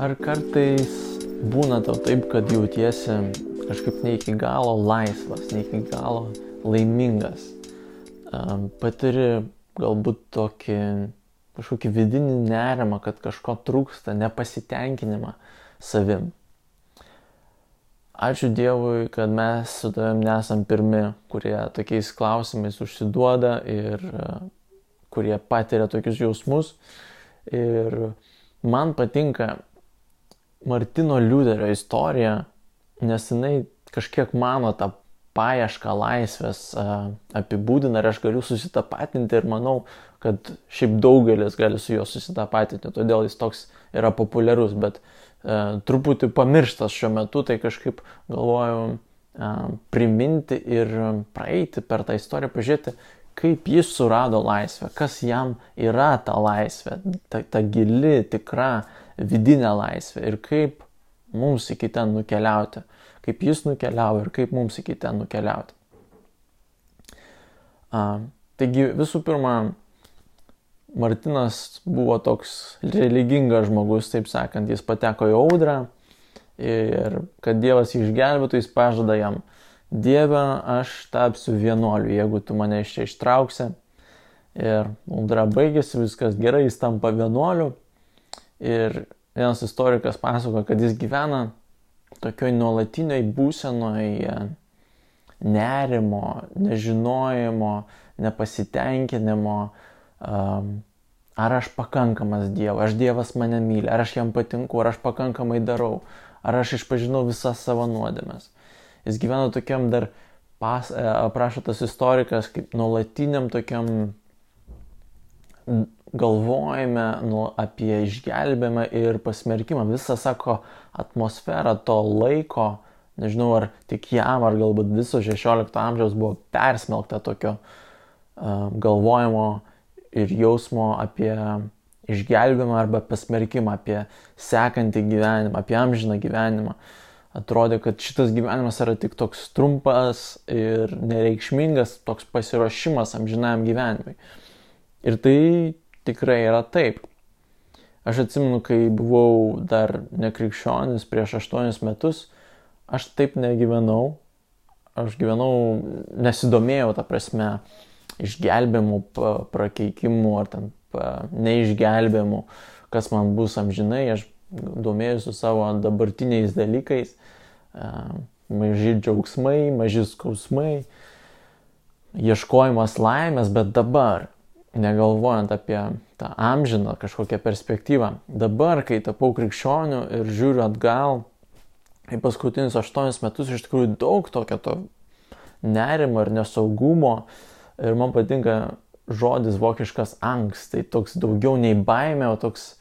Ar kartais būna tau taip, kad jautiesi kažkaip ne iki galo laisvas, ne iki galo laimingas? Patiri galbūt tokį kažkokį vidinį nerimą, kad kažko trūksta, nepasitenkinimą savim. Ačiū Dievui, kad mes su tavim nesam pirmi, kurie tokiais klausimais užsiduoda ir kurie patiria tokius jausmus. Ir man patinka Martino Liuterio istorija, nes jinai kažkiek mano tą paiešką laisvės apibūdina ir aš galiu susitapatinti ir manau, kad šiaip daugelis gali su juo susitapatinti, todėl jis toks yra populiarus, bet e, truputį pamirštas šiuo metu, tai kažkaip galvoju e, priminti ir praeiti per tą istoriją, pažiūrėti, kaip jis surado laisvę, kas jam yra ta laisvė, ta, ta gili, tikra vidinė laisvė ir kaip mums iki ten nukeliauti, kaip jis nukeliavo ir kaip mums iki ten nukeliauti. A, taigi visų pirma, Martinas buvo toks religingas žmogus, taip sakant, jis pateko į audrą ir kad Dievas išgelbėtų, jis pažada jam, Dieve, aš tapsiu vienuoliu, jeigu tu mane iš čia ištrauksi. Ir audra baigėsi, viskas gerai, jis tampa vienuoliu Ir vienas istorikas pasako, kad jis gyvena tokioj nuolatiniai būsenoje nerimo, nežinojimo, nepasitenkinimo, ar aš pakankamas Dievas, aš Dievas mane myli, ar aš jam patinku, ar aš pakankamai darau, ar aš išpažinau visas savo nuodėmes. Jis gyvena tokiam dar, pas, e, aprašo tas istorikas, kaip nuolatiniam tokiam galvojame nu, apie išgelbėjimą ir pasmerkimą. Visą, sako, atmosferą to laiko, nežinau, ar tik jam, ar galbūt viso 16 amžiaus buvo persmelkta tokio uh, galvojimo ir jausmo apie išgelbėjimą arba pasmerkimą, apie sekantį gyvenimą, apie amžiną gyvenimą. Atrodė, kad šitas gyvenimas yra tik toks trumpas ir nereikšmingas, toks pasiruošimas amžinajam gyvenimui. Ir tai tikrai yra taip. Aš atsimenu, kai buvau dar nekrikščionis prieš aštuonis metus, aš taip negyvenau. Aš gyvenau, nesidomėjau, ta prasme, išgelbėmų, prakeikimų ar ten neišgelbėmų, kas man bus amžinai. Aš domėjusiu savo dabartiniais dalykais, maži džiaugsmai, maži skausmai, ieškojimas laimės, bet dabar negalvojant apie tą amžiną kažkokią perspektyvą. Dabar, kai tapau krikščioniu ir žiūriu atgal, į paskutinius aštuonis metus iš tikrųjų daug tokio to nerimo ir nesaugumo. Ir man patinka žodis vokiškas angst, tai toks daugiau nei baime, o toks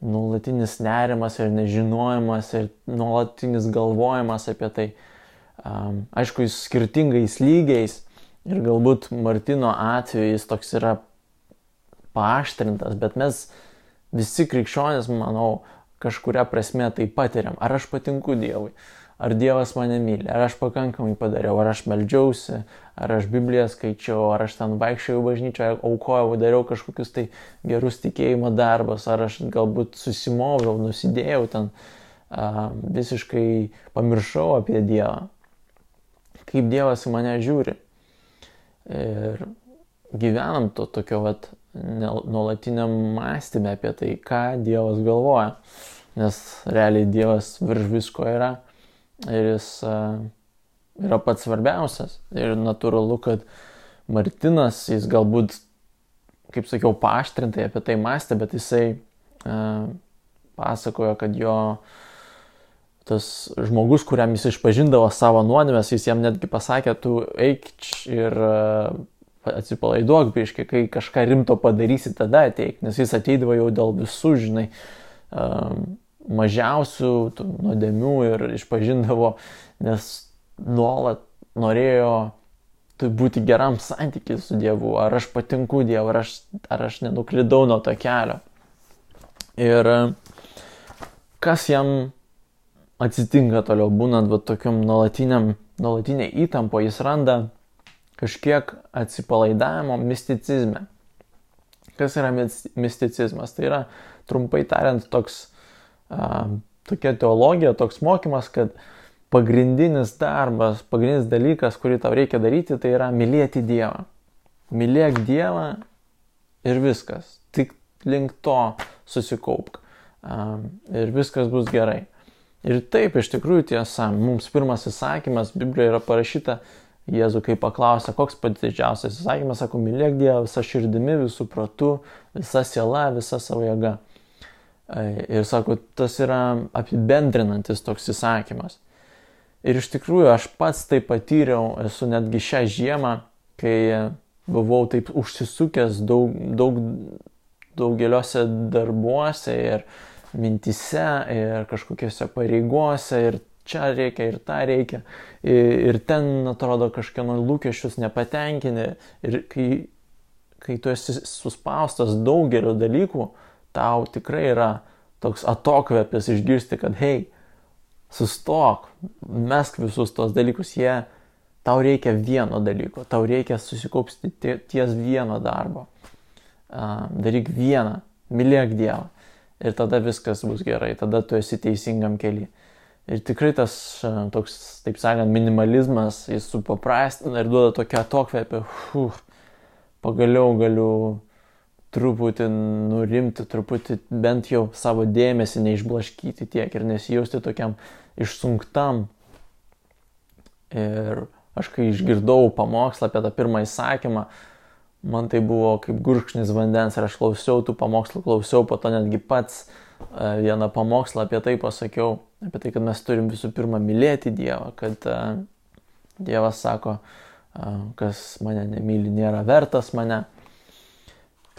nuolatinis nerimas ir nežinojimas ir nuolatinis galvojimas apie tai. Um, aišku, jis skirtingais lygiais ir galbūt Martino atveju jis toks yra paaštrintas, bet mes visi krikščionys, manau, kažkuria prasme tai patiriam. Ar aš patinku Dievui, ar Dievas mane myli, ar aš pakankamai padariau, ar aš meldžiausi, ar aš Bibliją skaičiau, ar aš ten vaikščiojau bažnyčioje, aukojau, dariau kažkokius tai gerus tikėjimo darbus, ar aš galbūt susimoviau, nusidėjau ten, a, visiškai pamiršau apie Dievą. Kaip Dievas į mane žiūri. Ir gyvenam to tokio vat nuolatiniam mąstymė apie tai, ką Dievas galvoja. Nes realiai Dievas virš visko yra ir jis yra pats svarbiausias. Ir natūralu, kad Martinas, jis galbūt, kaip sakiau, paaštrintai apie tai mąstė, bet jisai uh, pasakojo, kad jo tas žmogus, kuriam jis išpažindavo savo nuodėmės, jis jam netgi pasakė, tu eik ir uh, atsipalaiduok biškai, kai kažką rimto padarysi, tada ateik, nes jis ateidavo jau dėl visų, žinai, mažiausių nuodėmių ir išpažindavo, nes nuolat norėjo tai būti geram santykiui su Dievu, ar aš patinku Dievu, ar aš, ar aš nenuklydau nuo to kelio. Ir kas jam atsitinka toliau, būnant va, tokiam nuolatiniam, nuolatinė įtampo, jis randa kažkiek atsipalaidavimo misticizme. Kas yra misticizmas? Tai yra, trumpai tariant, toks tokia teologija, toks mokymas, kad pagrindinis darbas, pagrindinis dalykas, kurį tau reikia daryti, tai yra mylėti Dievą. Mylėk Dievą ir viskas. Tik link to susikaupk. Ir viskas bus gerai. Ir taip, iš tikrųjų tiesa, mums pirmas įsakymas Biblijoje yra parašyta, Jėzų kai paklausė, koks pats didžiausias įsakymas, sako, mylėk Dievą visą širdimi, visų protų, visą sielą, visą savo jėgą. Ir sako, tas yra apibendrinantis toks įsakymas. Ir iš tikrųjų aš pats tai patyriau, esu netgi šią žiemą, kai buvau taip užsisukęs daug, daug, daugeliuose darbuose ir mintise ir kažkokiuose pareigose ir čia reikia ir tą reikia. Ir, ir ten atrodo kažkieno lūkesčius nepatenkini. Ir kai, kai tu esi suspaustas daugelio dalykų, tau tikrai yra toks atokvėpis išgirsti, kad hei, sustok, mesk visus tos dalykus, jie, tau reikia vieno dalyko, tau reikia susikaupsti ties vieno darbo. Daryk vieną, mylėk Dievą ir tada viskas bus gerai, tada tu esi teisingam keliui. Ir tikrai tas toks, taip sakant, minimalizmas, jis supaprastina ir duoda tokią atokvėpį, pagaliau galiu truputį nurimti, truputį bent jau savo dėmesį neišblaškyti tiek ir nesijausti tokiam išsunktam. Ir aš kai išgirdau pamokslą apie tą pirmą įsakymą, man tai buvo kaip gurkšnis vandens ir aš klausiau tų pamokslų, klausiau, po to netgi pats e, vieną pamokslą apie tai pasakiau, apie tai, kad mes turim visų pirma mylėti Dievą, kad uh, Dievas sako, uh, kas mane nemyli, nėra vertas mane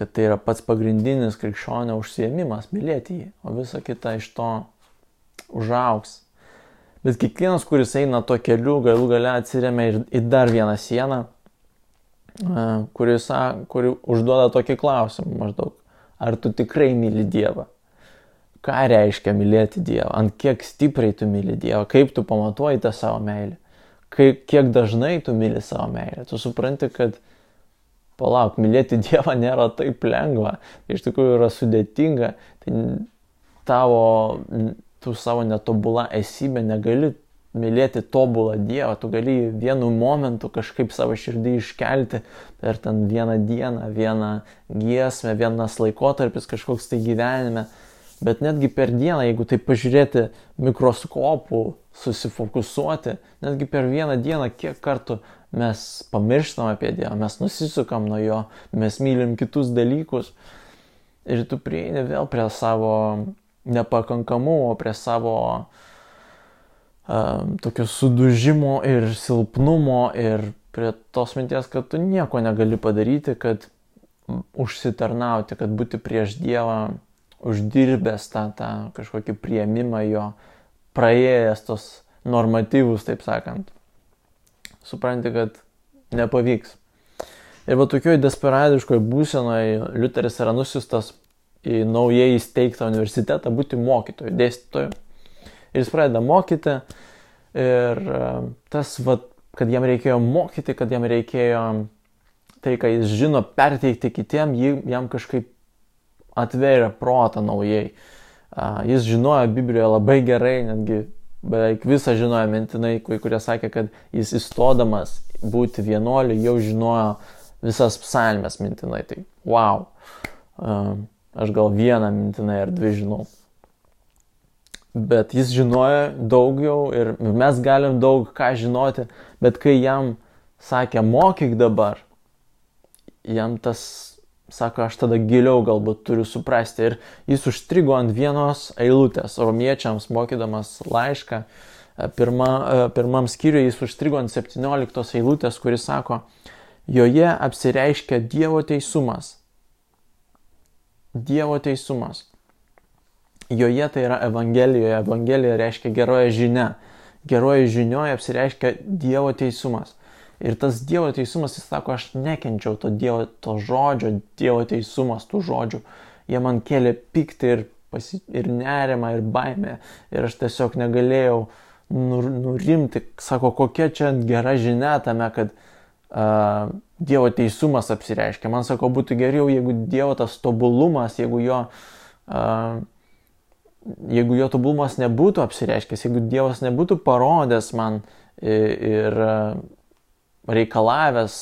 kad tai yra pats pagrindinis krikščionio užsiemimas - mylėti jį, o visa kita iš to užauks. Bet kiekvienas, kuris eina to keliu, galų gale atsiriamia ir į dar vieną sieną, kuris, kuri užduoda tokį klausimą maždaug, ar tu tikrai myli Dievą? Ką reiškia mylėti Dievą? Ant kiek stipriai tu myli Dievą? Kaip tu pamatuoji tą savo meilę? Kaip, kiek dažnai tu myli savo meilę? Tu supranti, kad palauk, mylėti Dievą nėra taip lengva, iš tikrųjų yra sudėtinga, tai tavo, tu savo netobulą esybę negali mylėti tobulą Dievą, tu gali vienu momentu kažkaip savo širdį iškelti per ten vieną dieną, vieną giesmę, vienas laikotarpis kažkoks tai gyvenime, bet netgi per dieną, jeigu tai pažiūrėti mikroskopų, susifokusuoti, netgi per vieną dieną, kiek kartų mes pamirštam apie Dievą, mes nusisukam nuo Jo, mes mylim kitus dalykus. Ir tu prieini vėl prie savo nepakankamumo, prie savo uh, tokio sudužimo ir silpnumo ir prie tos minties, kad tu nieko negali padaryti, kad užsitarnauti, kad būti prieš Dievą, uždirbęs tą, tą kažkokį prieimimą jo, praėjęs tos normatyvus, taip sakant supranti, kad nepavyks. Ir va tokioj desperadiškoje būsenoje Liuteris yra nusistas į naujai įsteigtą universitetą būti mokytoju, dėstytoju. Ir jis pradeda mokyti ir e, tas, va, kad jam reikėjo mokyti, kad jam reikėjo tai, ką jis žino, perteikti kitiem, jam kažkaip atvėrė protą naujai. Jis žinojo Biblijoje labai gerai, netgi beveik visą žinojo mintinai, kai kurie sakė, kad jis įstodamas būti vienuoliu jau žinojo visas psalmės mintinai. Tai wow. Aš gal vieną mintinai ar dvi žinau. Bet jis žinojo daugiau ir mes galim daug ką žinoti, bet kai jam sakė mokyk dabar, jam tas sako, aš tada giliau galbūt turiu suprasti. Ir jis užstrigo ant vienos eilutės, romiečiams mokydamas laišką. E, pirma, e, pirmam skyriui jis užstrigo ant 17 eilutės, kuris sako, joje apsireiškia Dievo teisumas. Dievo teisumas. Joje tai yra Evangelijoje. Evangelija reiškia geroje žinia. Geroje žinioje apsireiškia Dievo teisumas. Ir tas Dievo teisumas, jis sako, aš nekenčiau to Dievo, to žodžio, Dievo teisumas, tų žodžių. Jie man kėlė pyktį ir, pasi, ir nerimą, ir baimę. Ir aš tiesiog negalėjau nur, nurimti. Sako, kokia čia gera žinia tame, kad uh, Dievo teisumas apsireiškia. Man sako, būtų geriau, jeigu Dievo tas tobulumas, jeigu jo uh, jeigu jo tobulumas nebūtų apsireiškęs, jeigu Dievas nebūtų parodęs man ir reikalavęs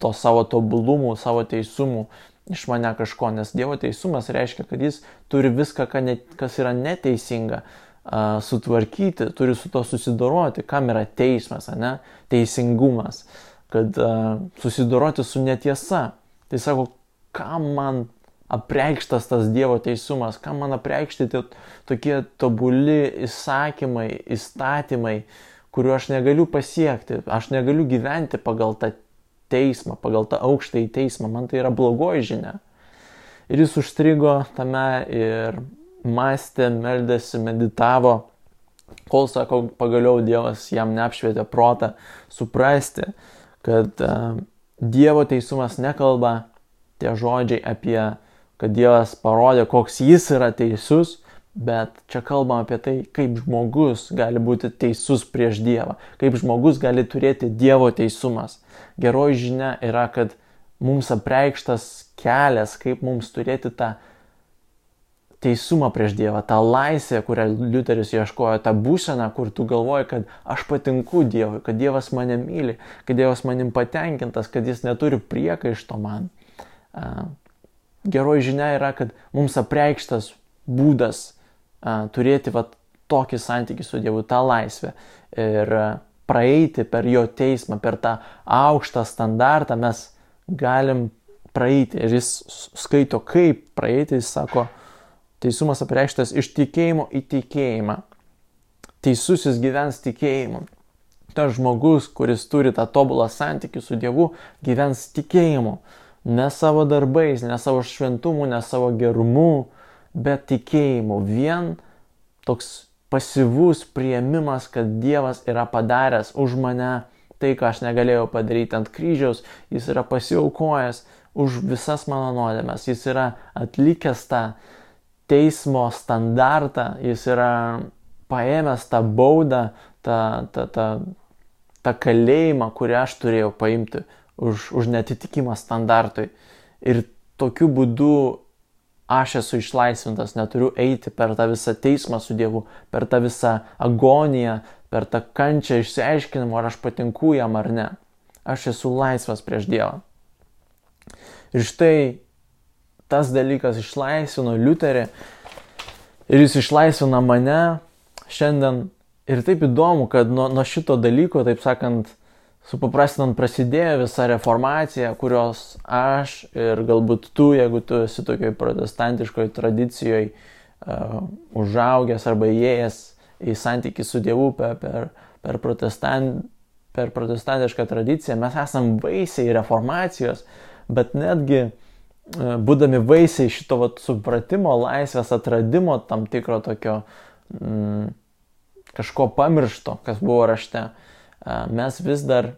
to savo tobulumų, savo teisumų iš mane kažko, nes Dievo teisumas reiškia, kad jis turi viską, kas yra neteisinga, sutvarkyti, turi su to susidoroti, kam yra teismas, ne? Teisingumas, kad susidoroti su netiesa. Tai sako, kam man apreikštas tas Dievo teisumas, kam man apreikšti tie tokie tobuli įsakymai, įstatymai, kuriuo aš negaliu pasiekti, aš negaliu gyventi pagal tą teismą, pagal tą aukštąjį teismą, man tai yra blogoji žinia. Ir jis užstrigo tame ir mąstė, meldėsi, meditavo, kol, sako, pagaliau Dievas jam neapšvietė protą suprasti, kad uh, Dievo teisumas nekalba tie žodžiai apie kad Dievas parodė, koks jis yra teisus, bet čia kalbam apie tai, kaip žmogus gali būti teisus prieš Dievą, kaip žmogus gali turėti Dievo teisumas. Geroji žinia yra, kad mums apreikštas kelias, kaip mums turėti tą teisumą prieš Dievą, tą laisvę, kurią Liuteris ieškojo, tą būseną, kur tu galvoji, kad aš patinku Dievui, kad Dievas mane myli, kad Dievas manim patenkintas, kad jis neturi priekaišto man geroji žinia yra, kad mums apreikštas būdas a, turėti va, tokį santykį su Dievu, tą laisvę ir a, praeiti per jo teismą, per tą aukštą standartą mes galim praeiti. Ir jis skaito, kaip praeiti, jis sako, teisumas apreikštas iš tikėjimo į tikėjimą. Teisusis gyvens tikėjimu. Tas žmogus, kuris turi tą tobulą santykių su Dievu, gyvens tikėjimu ne savo darbais, ne savo šventumu, ne savo gerumu, bet tikėjimu. Vien toks pasyvus prieimimas, kad Dievas yra padaręs už mane tai, ką aš negalėjau padaryti ant kryžiaus, jis yra pasiaukojęs už visas mano nuodėmes, jis yra atlikęs tą teismo standartą, jis yra paėmęs tą baudą, tą, tą, tą, tą kalėjimą, kurį aš turėjau paimti už, už netitikimą standartui. Ir tokiu būdu aš esu išlaisvintas, neturiu eiti per tą visą teismą su Dievu, per tą visą agoniją, per tą kančią išsiaiškinimo, ar aš patinku jam ar ne. Aš esu laisvas prieš Dievą. Ir štai tas dalykas išlaisvino Liuterį ir jis išlaisvina mane šiandien. Ir taip įdomu, kad nuo, nuo šito dalyko, taip sakant, supaprastinant prasidėjo visa reformacija, kurios aš ir galbūt tu, jeigu tu esi tokioj protestantiškoj tradicijoje uh, užaugęs arba įėjęs į santykių su Dievu per, per, per, protestant, per protestantišką tradiciją, mes esam vaisiai reformacijos, bet netgi uh, būdami vaisiai šito vat, supratimo, laisvės atradimo tam tikro tokio mm, kažko pamiršto, kas buvo rašte, uh, mes vis dar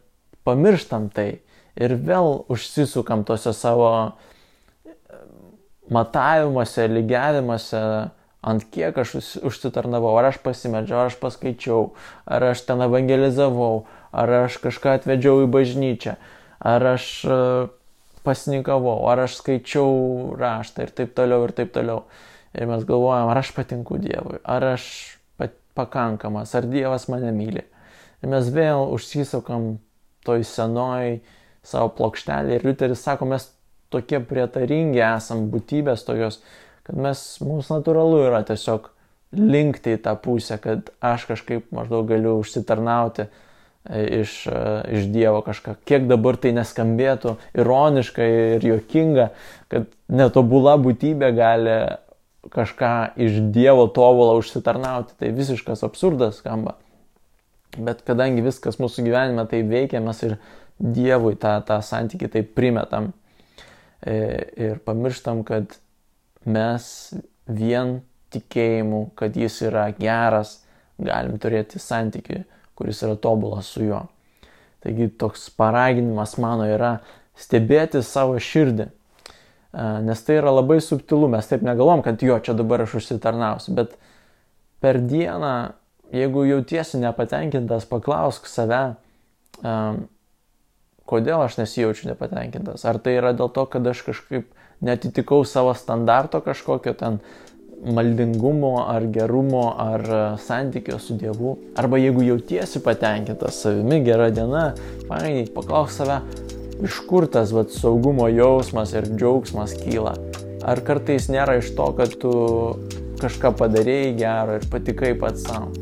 pamirštam tai ir vėl užsisukam tose savo matavimuose, lygiavimuose, ant kiek aš užsitarnavau, ar aš pasimedžiau, ar aš paskaičiau, ar aš ten evangelizavau, ar aš kažką atvedžiau į bažnyčią, ar aš pasnikavau, ar aš skaičiau raštą ir taip toliau ir taip toliau. Ir mes galvojam, ar aš patinku Dievui, ar aš pakankamas, ar Dievas mane myli. Ir mes vėl užsisukam toj senoj savo plokštelį ir Liuteris sako, mes tokie prietaringi esam būtybės tokios, kad mes, mums natūralu yra tiesiog linkti į tą pusę, kad aš kažkaip maždaug galiu užsitarnauti e, iš, e, iš Dievo kažką. Kiek dabar tai neskambėtų ironiškai ir juokinga, kad netobula būtybė gali kažką iš Dievo tobulą užsitarnauti. Tai visiškas absurdas skamba. Bet kadangi viskas mūsų gyvenime tai veikia, mes ir Dievui tą, tą santykį taip primetam e, ir pamirštam, kad mes vien tikėjimu, kad jis yra geras, galim turėti santykių, kuris yra tobulas su juo. Taigi toks paraginimas mano yra stebėti savo širdį. E, nes tai yra labai subtilu, mes taip negalvom, kad jo čia dabar aš užsitarnausiu, bet per dieną jeigu jautiesi nepatenkintas, paklausk save, um, kodėl aš nesijaučiu nepatenkintas. Ar tai yra dėl to, kad aš kažkaip netitikau savo standarto kažkokio ten maldingumo, ar gerumo, ar e, santykio su Dievu. Arba jeigu jautiesi patenkintas savimi, gera diena, fainai, paklaus save, iš kur tas vat, saugumo jausmas ir džiaugsmas kyla. Ar kartais nėra iš to, kad tu kažką padarėjai gero ir patikai pats savo.